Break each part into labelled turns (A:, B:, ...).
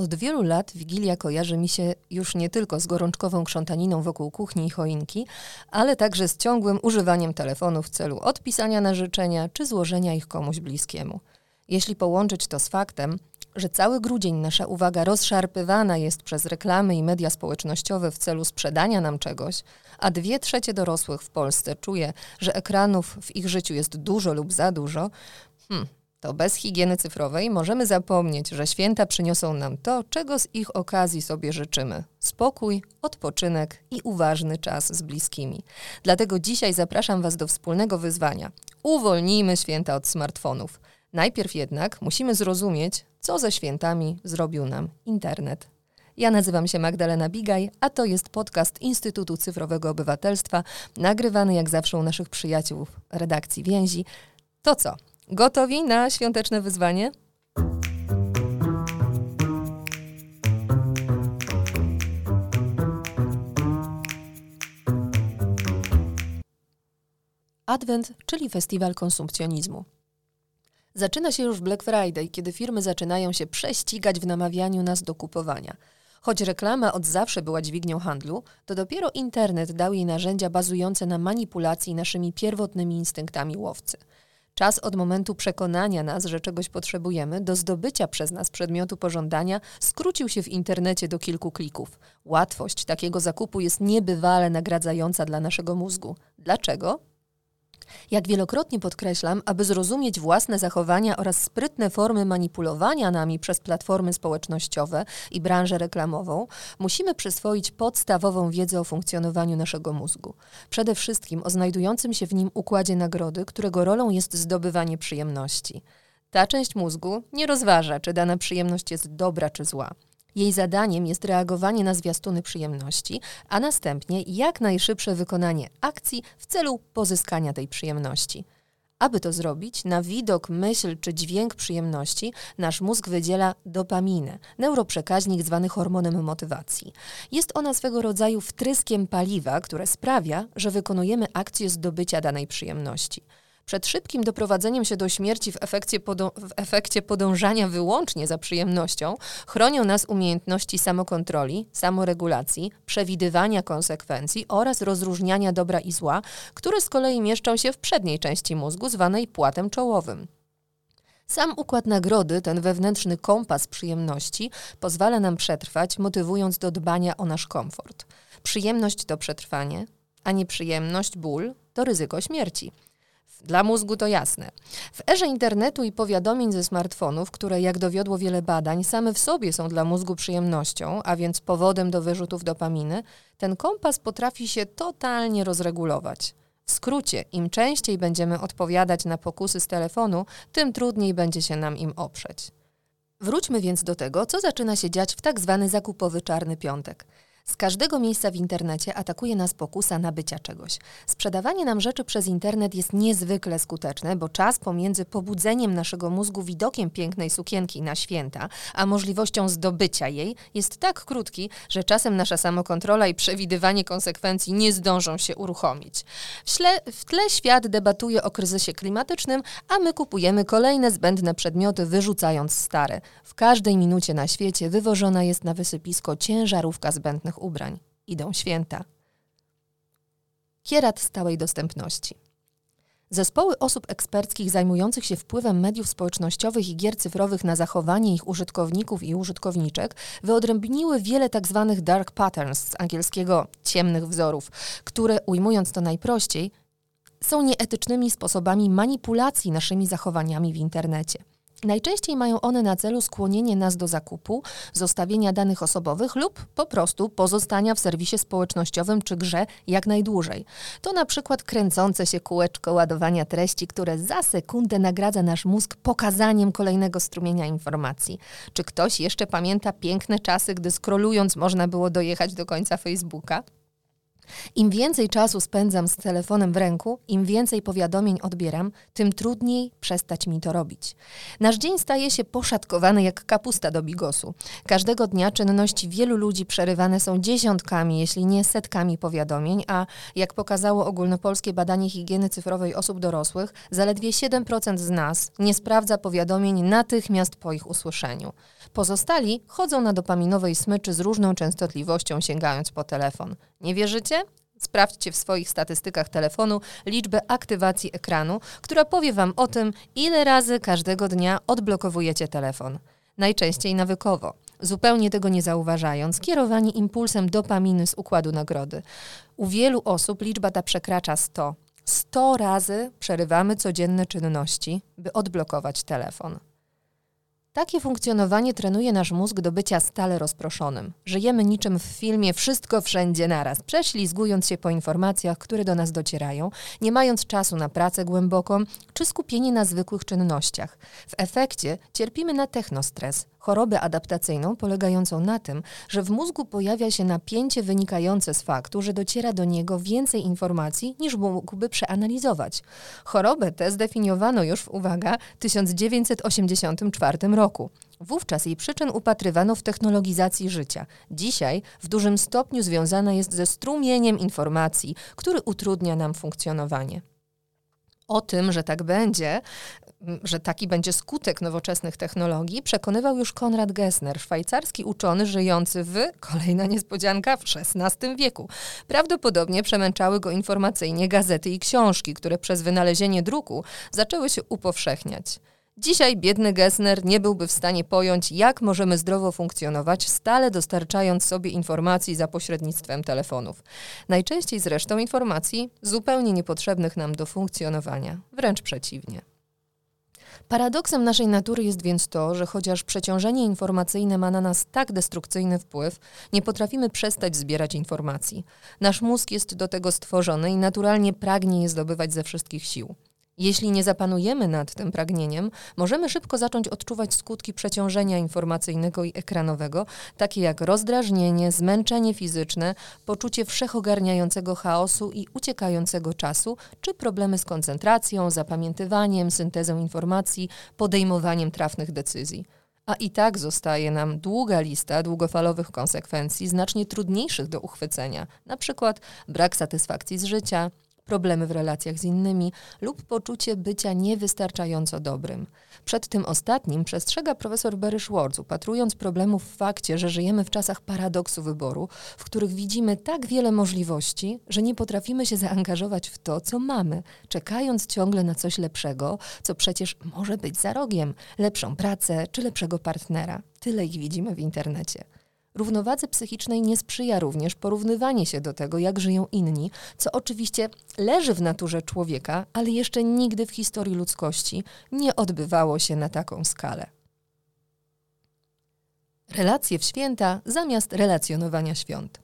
A: Od wielu lat Wigilia kojarzy mi się już nie tylko z gorączkową krzątaniną wokół kuchni i choinki, ale także z ciągłym używaniem telefonu w celu odpisania na życzenia czy złożenia ich komuś bliskiemu. Jeśli połączyć to z faktem, że cały grudzień nasza uwaga rozszarpywana jest przez reklamy i media społecznościowe w celu sprzedania nam czegoś, a dwie trzecie dorosłych w Polsce czuje, że ekranów w ich życiu jest dużo lub za dużo, hmm, to bez higieny cyfrowej możemy zapomnieć, że święta przyniosą nam to, czego z ich okazji sobie życzymy: spokój, odpoczynek i uważny czas z bliskimi. Dlatego dzisiaj zapraszam Was do wspólnego wyzwania. Uwolnijmy święta od smartfonów. Najpierw jednak musimy zrozumieć, co ze świętami zrobił nam internet. Ja nazywam się Magdalena Bigaj, a to jest podcast Instytutu Cyfrowego Obywatelstwa, nagrywany jak zawsze u naszych przyjaciół redakcji Więzi. To co? Gotowi na świąteczne wyzwanie? Advent, czyli festiwal konsumpcjonizmu. Zaczyna się już Black Friday, kiedy firmy zaczynają się prześcigać w namawianiu nas do kupowania. Choć reklama od zawsze była dźwignią handlu, to dopiero internet dał jej narzędzia bazujące na manipulacji naszymi pierwotnymi instynktami łowcy. Czas od momentu przekonania nas, że czegoś potrzebujemy, do zdobycia przez nas przedmiotu pożądania skrócił się w internecie do kilku klików. Łatwość takiego zakupu jest niebywale nagradzająca dla naszego mózgu. Dlaczego? Jak wielokrotnie podkreślam, aby zrozumieć własne zachowania oraz sprytne formy manipulowania nami przez platformy społecznościowe i branżę reklamową, musimy przyswoić podstawową wiedzę o funkcjonowaniu naszego mózgu. Przede wszystkim o znajdującym się w nim układzie nagrody, którego rolą jest zdobywanie przyjemności. Ta część mózgu nie rozważa, czy dana przyjemność jest dobra czy zła. Jej zadaniem jest reagowanie na zwiastuny przyjemności, a następnie jak najszybsze wykonanie akcji w celu pozyskania tej przyjemności. Aby to zrobić, na widok, myśl czy dźwięk przyjemności nasz mózg wydziela dopaminę, neuroprzekaźnik zwany hormonem motywacji. Jest ona swego rodzaju wtryskiem paliwa, które sprawia, że wykonujemy akcję zdobycia danej przyjemności. Przed szybkim doprowadzeniem się do śmierci w efekcie, w efekcie podążania wyłącznie za przyjemnością chronią nas umiejętności samokontroli, samoregulacji, przewidywania konsekwencji oraz rozróżniania dobra i zła, które z kolei mieszczą się w przedniej części mózgu zwanej płatem czołowym. Sam układ nagrody, ten wewnętrzny kompas przyjemności, pozwala nam przetrwać, motywując do dbania o nasz komfort. Przyjemność to przetrwanie, a nieprzyjemność, ból to ryzyko śmierci. Dla mózgu to jasne. W erze internetu i powiadomień ze smartfonów, które jak dowiodło wiele badań, same w sobie są dla mózgu przyjemnością, a więc powodem do wyrzutów dopaminy, ten kompas potrafi się totalnie rozregulować. W skrócie, im częściej będziemy odpowiadać na pokusy z telefonu, tym trudniej będzie się nam im oprzeć. Wróćmy więc do tego, co zaczyna się dziać w tak zwany zakupowy czarny piątek. Z każdego miejsca w internecie atakuje nas pokusa nabycia czegoś. Sprzedawanie nam rzeczy przez internet jest niezwykle skuteczne, bo czas pomiędzy pobudzeniem naszego mózgu widokiem pięknej sukienki na święta, a możliwością zdobycia jej jest tak krótki, że czasem nasza samokontrola i przewidywanie konsekwencji nie zdążą się uruchomić. W, śle, w tle świat debatuje o kryzysie klimatycznym, a my kupujemy kolejne zbędne przedmioty, wyrzucając stare. W każdej minucie na świecie wywożona jest na wysypisko ciężarówka zbędnych ubrań. Idą święta. Kierat stałej dostępności. Zespoły osób eksperckich zajmujących się wpływem mediów społecznościowych i gier cyfrowych na zachowanie ich użytkowników i użytkowniczek wyodrębniły wiele tzw. Tak dark patterns, z angielskiego ciemnych wzorów, które, ujmując to najprościej, są nieetycznymi sposobami manipulacji naszymi zachowaniami w internecie. Najczęściej mają one na celu skłonienie nas do zakupu, zostawienia danych osobowych lub po prostu pozostania w serwisie społecznościowym czy grze jak najdłużej. To na przykład kręcące się kółeczko ładowania treści, które za sekundę nagradza nasz mózg pokazaniem kolejnego strumienia informacji. Czy ktoś jeszcze pamięta piękne czasy, gdy scrollując można było dojechać do końca Facebooka? Im więcej czasu spędzam z telefonem w ręku, im więcej powiadomień odbieram, tym trudniej przestać mi to robić. Nasz dzień staje się poszatkowany jak kapusta do bigosu. Każdego dnia czynności wielu ludzi przerywane są dziesiątkami, jeśli nie setkami powiadomień, a jak pokazało ogólnopolskie badanie higieny cyfrowej osób dorosłych, zaledwie 7% z nas nie sprawdza powiadomień natychmiast po ich usłyszeniu. Pozostali chodzą na dopaminowej smyczy z różną częstotliwością, sięgając po telefon. Nie wierzycie? Sprawdźcie w swoich statystykach telefonu liczbę aktywacji ekranu, która powie Wam o tym, ile razy każdego dnia odblokowujecie telefon. Najczęściej nawykowo, zupełnie tego nie zauważając, kierowani impulsem dopaminy z układu nagrody. U wielu osób liczba ta przekracza 100. 100 razy przerywamy codzienne czynności, by odblokować telefon. Takie funkcjonowanie trenuje nasz mózg do bycia stale rozproszonym. Żyjemy niczym w filmie Wszystko wszędzie naraz, prześlizgując się po informacjach, które do nas docierają, nie mając czasu na pracę głęboką czy skupienie na zwykłych czynnościach. W efekcie cierpimy na technostres, chorobę adaptacyjną polegającą na tym, że w mózgu pojawia się napięcie wynikające z faktu, że dociera do niego więcej informacji niż mógłby przeanalizować. Chorobę tę zdefiniowano już w, uwaga, 1984 roku. Wówczas jej przyczyn upatrywano w technologizacji życia. Dzisiaj w dużym stopniu związana jest ze strumieniem informacji, który utrudnia nam funkcjonowanie. O tym, że tak będzie, że taki będzie skutek nowoczesnych technologii, przekonywał już Konrad Gessner, szwajcarski uczony żyjący w, kolejna niespodzianka, w XVI wieku. Prawdopodobnie przemęczały go informacyjnie gazety i książki, które przez wynalezienie druku zaczęły się upowszechniać. Dzisiaj biedny Gessner nie byłby w stanie pojąć, jak możemy zdrowo funkcjonować, stale dostarczając sobie informacji za pośrednictwem telefonów. Najczęściej zresztą informacji zupełnie niepotrzebnych nam do funkcjonowania, wręcz przeciwnie. Paradoksem naszej natury jest więc to, że chociaż przeciążenie informacyjne ma na nas tak destrukcyjny wpływ, nie potrafimy przestać zbierać informacji. Nasz mózg jest do tego stworzony i naturalnie pragnie je zdobywać ze wszystkich sił. Jeśli nie zapanujemy nad tym pragnieniem, możemy szybko zacząć odczuwać skutki przeciążenia informacyjnego i ekranowego, takie jak rozdrażnienie, zmęczenie fizyczne, poczucie wszechogarniającego chaosu i uciekającego czasu, czy problemy z koncentracją, zapamiętywaniem, syntezą informacji, podejmowaniem trafnych decyzji. A i tak zostaje nam długa lista długofalowych konsekwencji, znacznie trudniejszych do uchwycenia, przykład brak satysfakcji z życia, problemy w relacjach z innymi lub poczucie bycia niewystarczająco dobrym. Przed tym ostatnim przestrzega profesor Barry Schwartz, upatrując problemów w fakcie, że żyjemy w czasach paradoksu wyboru, w których widzimy tak wiele możliwości, że nie potrafimy się zaangażować w to, co mamy, czekając ciągle na coś lepszego, co przecież może być za rogiem, lepszą pracę czy lepszego partnera. Tyle ich widzimy w internecie. Równowadze psychicznej nie sprzyja również porównywanie się do tego, jak żyją inni, co oczywiście leży w naturze człowieka, ale jeszcze nigdy w historii ludzkości nie odbywało się na taką skalę. Relacje w święta zamiast relacjonowania świąt.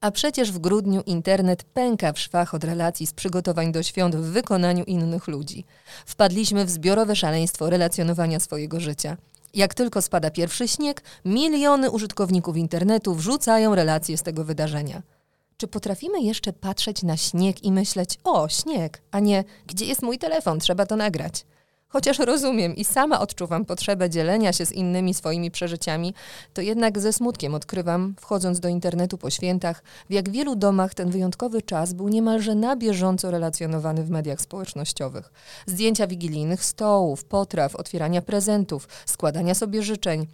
A: A przecież w grudniu internet pęka w szwach od relacji z przygotowań do świąt w wykonaniu innych ludzi. Wpadliśmy w zbiorowe szaleństwo relacjonowania swojego życia – jak tylko spada pierwszy śnieg, miliony użytkowników internetu wrzucają relacje z tego wydarzenia. Czy potrafimy jeszcze patrzeć na śnieg i myśleć: O, śnieg, a nie gdzie jest mój telefon, trzeba to nagrać? Chociaż rozumiem i sama odczuwam potrzebę dzielenia się z innymi swoimi przeżyciami, to jednak ze smutkiem odkrywam, wchodząc do internetu po świętach, w jak wielu domach ten wyjątkowy czas był niemalże na bieżąco relacjonowany w mediach społecznościowych. Zdjęcia wigilijnych stołów, potraw, otwierania prezentów, składania sobie życzeń,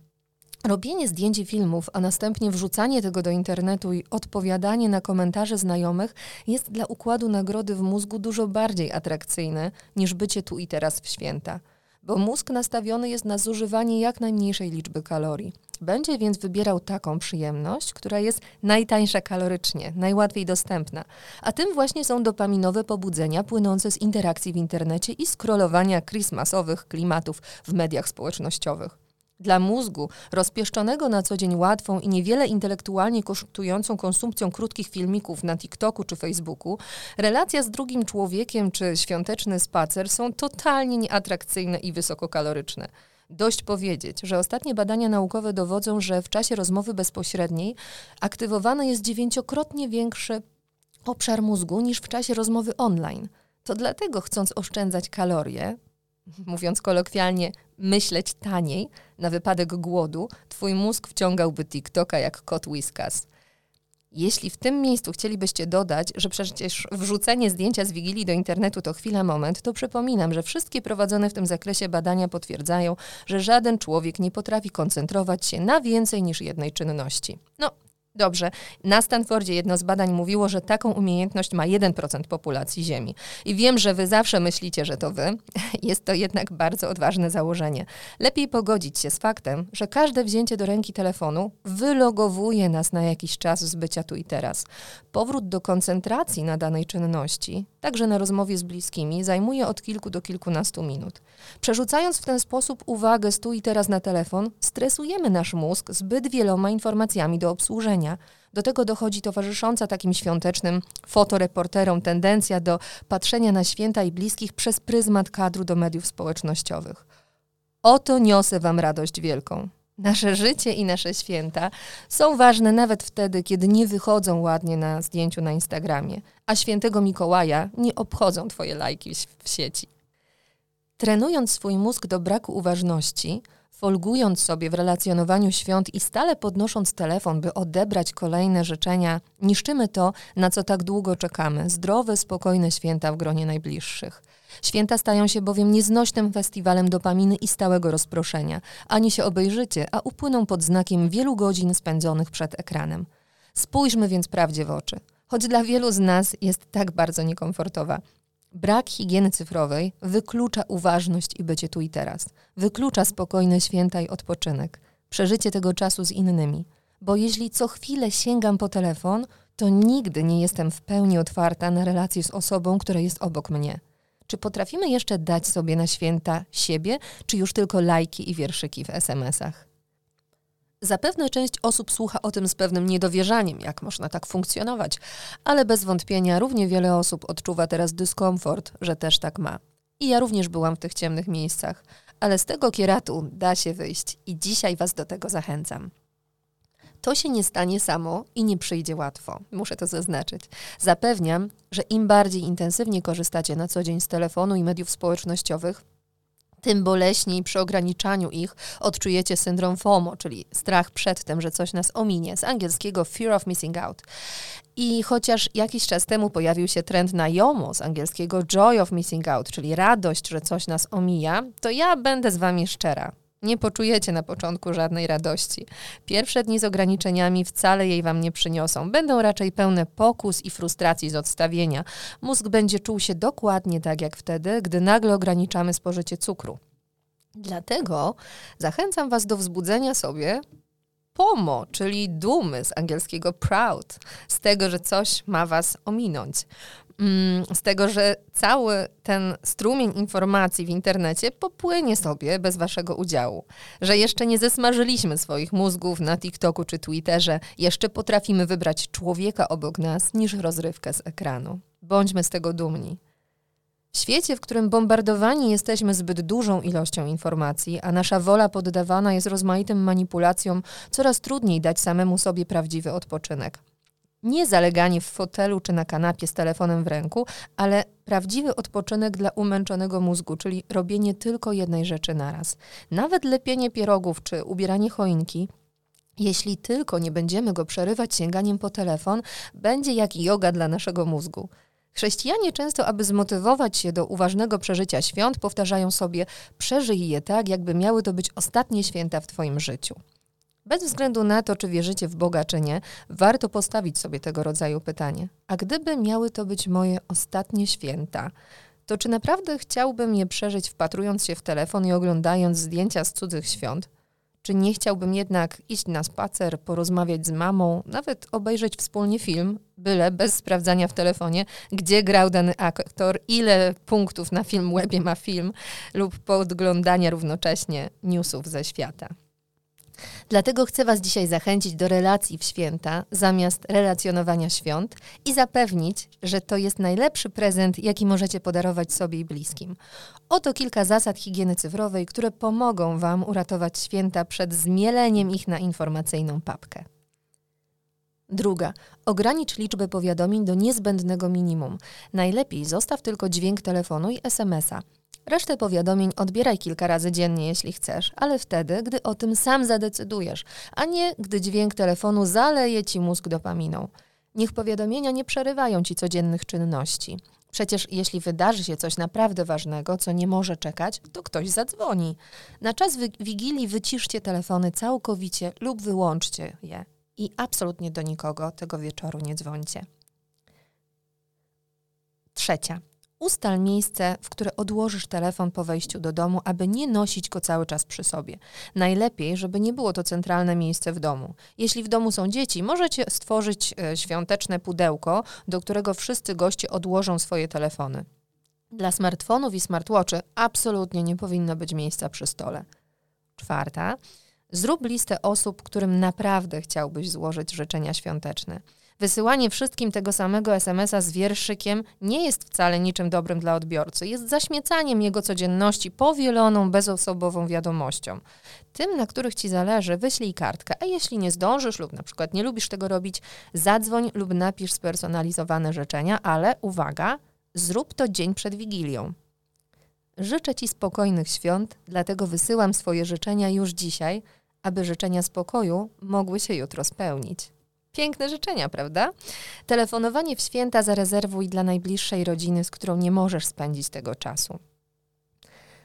A: Robienie zdjęć i filmów, a następnie wrzucanie tego do internetu i odpowiadanie na komentarze znajomych jest dla układu nagrody w mózgu dużo bardziej atrakcyjne niż bycie tu i teraz w święta. Bo mózg nastawiony jest na zużywanie jak najmniejszej liczby kalorii. Będzie więc wybierał taką przyjemność, która jest najtańsza kalorycznie, najłatwiej dostępna. A tym właśnie są dopaminowe pobudzenia płynące z interakcji w internecie i scrollowania christmasowych klimatów w mediach społecznościowych. Dla mózgu, rozpieszczonego na co dzień łatwą i niewiele intelektualnie kosztującą konsumpcją krótkich filmików na TikToku czy Facebooku, relacja z drugim człowiekiem czy świąteczny spacer są totalnie nieatrakcyjne i wysokokaloryczne. Dość powiedzieć, że ostatnie badania naukowe dowodzą, że w czasie rozmowy bezpośredniej aktywowany jest dziewięciokrotnie większy obszar mózgu niż w czasie rozmowy online. To dlatego, chcąc oszczędzać kalorie, mówiąc kolokwialnie, myśleć taniej na wypadek głodu, twój mózg wciągałby TikToka jak kot Whiskas. Jeśli w tym miejscu chcielibyście dodać, że przecież wrzucenie zdjęcia z Wigilii do internetu to chwila moment, to przypominam, że wszystkie prowadzone w tym zakresie badania potwierdzają, że żaden człowiek nie potrafi koncentrować się na więcej niż jednej czynności. No, Dobrze, na Stanfordzie jedno z badań mówiło, że taką umiejętność ma 1% populacji Ziemi. I wiem, że wy zawsze myślicie, że to wy. Jest to jednak bardzo odważne założenie. Lepiej pogodzić się z faktem, że każde wzięcie do ręki telefonu wylogowuje nas na jakiś czas z bycia tu i teraz. Powrót do koncentracji na danej czynności, także na rozmowie z bliskimi, zajmuje od kilku do kilkunastu minut. Przerzucając w ten sposób uwagę z tu i teraz na telefon, stresujemy nasz mózg zbyt wieloma informacjami do obsłużenia do tego dochodzi towarzysząca takim świątecznym fotoreporterom tendencja do patrzenia na święta i bliskich przez pryzmat kadru do mediów społecznościowych. Oto niosę Wam radość wielką. Nasze życie i nasze święta są ważne nawet wtedy, kiedy nie wychodzą ładnie na zdjęciu na Instagramie, a świętego Mikołaja nie obchodzą Twoje lajki w sieci. Trenując swój mózg do braku uważności, folgując sobie w relacjonowaniu świąt i stale podnosząc telefon, by odebrać kolejne życzenia, niszczymy to, na co tak długo czekamy zdrowe, spokojne święta w gronie najbliższych. Święta stają się bowiem nieznośnym festiwalem dopaminy i stałego rozproszenia. Ani się obejrzycie, a upłyną pod znakiem wielu godzin spędzonych przed ekranem. Spójrzmy więc prawdzie w oczy. Choć dla wielu z nas jest tak bardzo niekomfortowa. Brak higieny cyfrowej wyklucza uważność i bycie tu i teraz. Wyklucza spokojne święta i odpoczynek, przeżycie tego czasu z innymi. Bo jeśli co chwilę sięgam po telefon, to nigdy nie jestem w pełni otwarta na relację z osobą, która jest obok mnie. Czy potrafimy jeszcze dać sobie na święta siebie, czy już tylko lajki i wierszyki w SMS-ach? Zapewne część osób słucha o tym z pewnym niedowierzaniem, jak można tak funkcjonować, ale bez wątpienia równie wiele osób odczuwa teraz dyskomfort, że też tak ma. I ja również byłam w tych ciemnych miejscach, ale z tego kieratu da się wyjść i dzisiaj Was do tego zachęcam. To się nie stanie samo i nie przyjdzie łatwo, muszę to zaznaczyć. Zapewniam, że im bardziej intensywnie korzystacie na co dzień z telefonu i mediów społecznościowych, tym boleśniej przy ograniczaniu ich odczujecie syndrom FOMO, czyli strach przed tym, że coś nas ominie, z angielskiego fear of missing out. I chociaż jakiś czas temu pojawił się trend na JOMO, z angielskiego joy of missing out, czyli radość, że coś nas omija, to ja będę z Wami szczera. Nie poczujecie na początku żadnej radości. Pierwsze dni z ograniczeniami wcale jej wam nie przyniosą. Będą raczej pełne pokus i frustracji z odstawienia. Mózg będzie czuł się dokładnie tak jak wtedy, gdy nagle ograniczamy spożycie cukru. Dlatego zachęcam Was do wzbudzenia sobie POMO, czyli dumy z angielskiego proud, z tego, że coś ma Was ominąć. Mm, z tego, że cały ten strumień informacji w internecie popłynie sobie bez waszego udziału. Że jeszcze nie zesmażyliśmy swoich mózgów na TikToku czy Twitterze, jeszcze potrafimy wybrać człowieka obok nas niż rozrywkę z ekranu. Bądźmy z tego dumni. W świecie, w którym bombardowani jesteśmy zbyt dużą ilością informacji, a nasza wola poddawana jest rozmaitym manipulacjom, coraz trudniej dać samemu sobie prawdziwy odpoczynek. Nie zaleganie w fotelu czy na kanapie z telefonem w ręku, ale prawdziwy odpoczynek dla umęczonego mózgu, czyli robienie tylko jednej rzeczy naraz. Nawet lepienie pierogów czy ubieranie choinki jeśli tylko nie będziemy go przerywać sięganiem po telefon, będzie jak yoga dla naszego mózgu. Chrześcijanie często, aby zmotywować się do uważnego przeżycia świąt, powtarzają sobie: przeżyj je tak, jakby miały to być ostatnie święta w Twoim życiu. Bez względu na to, czy wierzycie w Boga, czy nie, warto postawić sobie tego rodzaju pytanie. A gdyby miały to być moje ostatnie święta, to czy naprawdę chciałbym je przeżyć wpatrując się w telefon i oglądając zdjęcia z cudzych świąt? Czy nie chciałbym jednak iść na spacer, porozmawiać z mamą, nawet obejrzeć wspólnie film, byle bez sprawdzania w telefonie, gdzie grał dany aktor, ile punktów na film webie ma film, lub podglądania równocześnie newsów ze świata? Dlatego chcę Was dzisiaj zachęcić do relacji w święta zamiast relacjonowania świąt i zapewnić, że to jest najlepszy prezent, jaki możecie podarować sobie i bliskim. Oto kilka zasad higieny cyfrowej, które pomogą Wam uratować święta przed zmieleniem ich na informacyjną papkę. Druga. Ogranicz liczbę powiadomień do niezbędnego minimum. Najlepiej zostaw tylko dźwięk telefonu i SMS-a. Resztę powiadomień odbieraj kilka razy dziennie, jeśli chcesz, ale wtedy, gdy o tym sam zadecydujesz, a nie gdy dźwięk telefonu zaleje ci mózg dopaminą. Niech powiadomienia nie przerywają ci codziennych czynności. Przecież jeśli wydarzy się coś naprawdę ważnego, co nie może czekać, to ktoś zadzwoni. Na czas wigilii wyciszcie telefony całkowicie lub wyłączcie je i absolutnie do nikogo tego wieczoru nie dzwońcie. Trzecia. Ustal miejsce, w które odłożysz telefon po wejściu do domu, aby nie nosić go cały czas przy sobie. Najlepiej, żeby nie było to centralne miejsce w domu. Jeśli w domu są dzieci, możecie stworzyć e, świąteczne pudełko, do którego wszyscy goście odłożą swoje telefony. Dla smartfonów i smartwatchy absolutnie nie powinno być miejsca przy stole. Czwarta. Zrób listę osób, którym naprawdę chciałbyś złożyć życzenia świąteczne. Wysyłanie wszystkim tego samego SMS-a z wierszykiem nie jest wcale niczym dobrym dla odbiorcy. Jest zaśmiecaniem jego codzienności powieloną, bezosobową wiadomością. Tym, na których ci zależy, wyślij kartkę, a jeśli nie zdążysz lub na przykład nie lubisz tego robić, zadzwoń lub napisz spersonalizowane życzenia, ale uwaga, zrób to dzień przed Wigilią. Życzę Ci spokojnych świąt, dlatego wysyłam swoje życzenia już dzisiaj, aby życzenia spokoju mogły się jutro spełnić. Piękne życzenia, prawda? Telefonowanie w święta zarezerwuj dla najbliższej rodziny, z którą nie możesz spędzić tego czasu.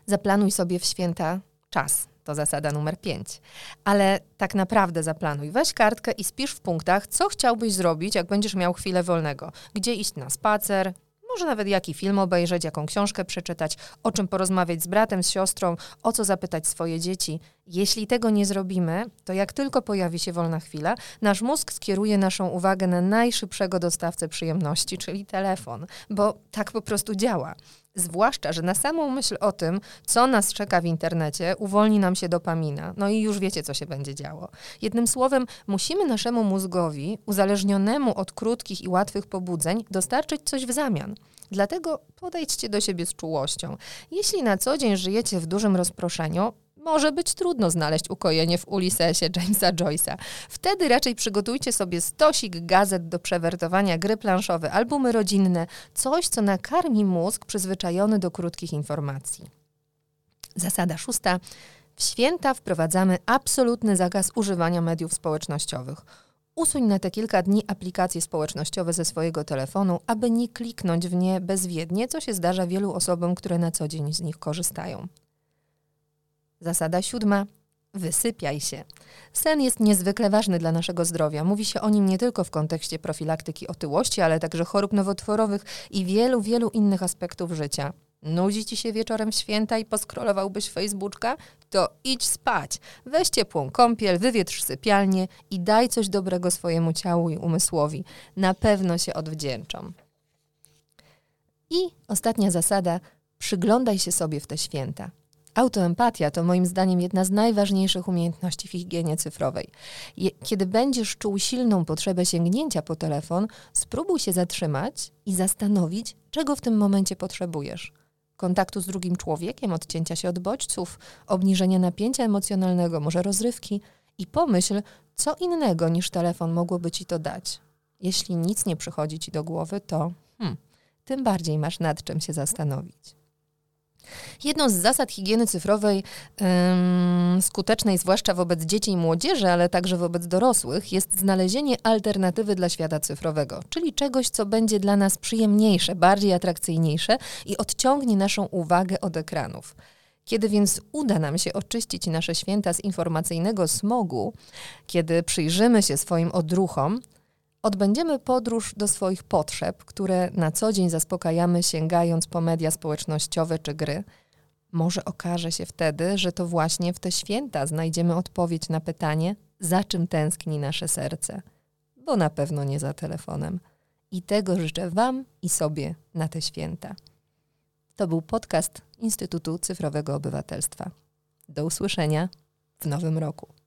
A: Zaplanuj sobie w święta czas. To zasada numer pięć. Ale tak naprawdę zaplanuj. Weź kartkę i spisz w punktach, co chciałbyś zrobić, jak będziesz miał chwilę wolnego. Gdzie iść na spacer, może nawet jaki film obejrzeć, jaką książkę przeczytać, o czym porozmawiać z bratem, z siostrą, o co zapytać swoje dzieci. Jeśli tego nie zrobimy, to jak tylko pojawi się wolna chwila, nasz mózg skieruje naszą uwagę na najszybszego dostawcę przyjemności, czyli telefon, bo tak po prostu działa. Zwłaszcza, że na samą myśl o tym, co nas czeka w internecie, uwolni nam się dopamina. No i już wiecie, co się będzie działo. Jednym słowem, musimy naszemu mózgowi, uzależnionemu od krótkich i łatwych pobudzeń, dostarczyć coś w zamian. Dlatego podejdźcie do siebie z czułością. Jeśli na co dzień żyjecie w dużym rozproszeniu, może być trudno znaleźć ukojenie w Ulisesie Jamesa Joyce'a. Wtedy raczej przygotujcie sobie stosik gazet do przewertowania, gry planszowe, albumy rodzinne, coś, co nakarmi mózg przyzwyczajony do krótkich informacji. Zasada szósta. W święta wprowadzamy absolutny zakaz używania mediów społecznościowych. Usuń na te kilka dni aplikacje społecznościowe ze swojego telefonu, aby nie kliknąć w nie bezwiednie, co się zdarza wielu osobom, które na co dzień z nich korzystają. Zasada siódma. Wysypiaj się. Sen jest niezwykle ważny dla naszego zdrowia. Mówi się o nim nie tylko w kontekście profilaktyki otyłości, ale także chorób nowotworowych i wielu, wielu innych aspektów życia. Nudzi ci się wieczorem święta i poskrolowałbyś Facebooka? To idź spać. Weź ciepłą kąpiel, wywietrz sypialnię i daj coś dobrego swojemu ciału i umysłowi. Na pewno się odwdzięczą. I ostatnia zasada: przyglądaj się sobie w te święta. Autoempatia to moim zdaniem jedna z najważniejszych umiejętności w higienie cyfrowej. Kiedy będziesz czuł silną potrzebę sięgnięcia po telefon, spróbuj się zatrzymać i zastanowić, czego w tym momencie potrzebujesz. Kontaktu z drugim człowiekiem, odcięcia się od bodźców, obniżenia napięcia emocjonalnego, może rozrywki i pomyśl, co innego niż telefon mogłoby ci to dać. Jeśli nic nie przychodzi ci do głowy, to hmm, tym bardziej masz nad czym się zastanowić. Jedną z zasad higieny cyfrowej, ym, skutecznej zwłaszcza wobec dzieci i młodzieży, ale także wobec dorosłych, jest znalezienie alternatywy dla świata cyfrowego, czyli czegoś, co będzie dla nas przyjemniejsze, bardziej atrakcyjniejsze i odciągnie naszą uwagę od ekranów. Kiedy więc uda nam się oczyścić nasze święta z informacyjnego smogu, kiedy przyjrzymy się swoim odruchom, Odbędziemy podróż do swoich potrzeb, które na co dzień zaspokajamy sięgając po media społecznościowe czy gry. Może okaże się wtedy, że to właśnie w te święta znajdziemy odpowiedź na pytanie, za czym tęskni nasze serce. Bo na pewno nie za telefonem. I tego życzę Wam i sobie na te święta. To był podcast Instytutu Cyfrowego Obywatelstwa. Do usłyszenia w nowym roku.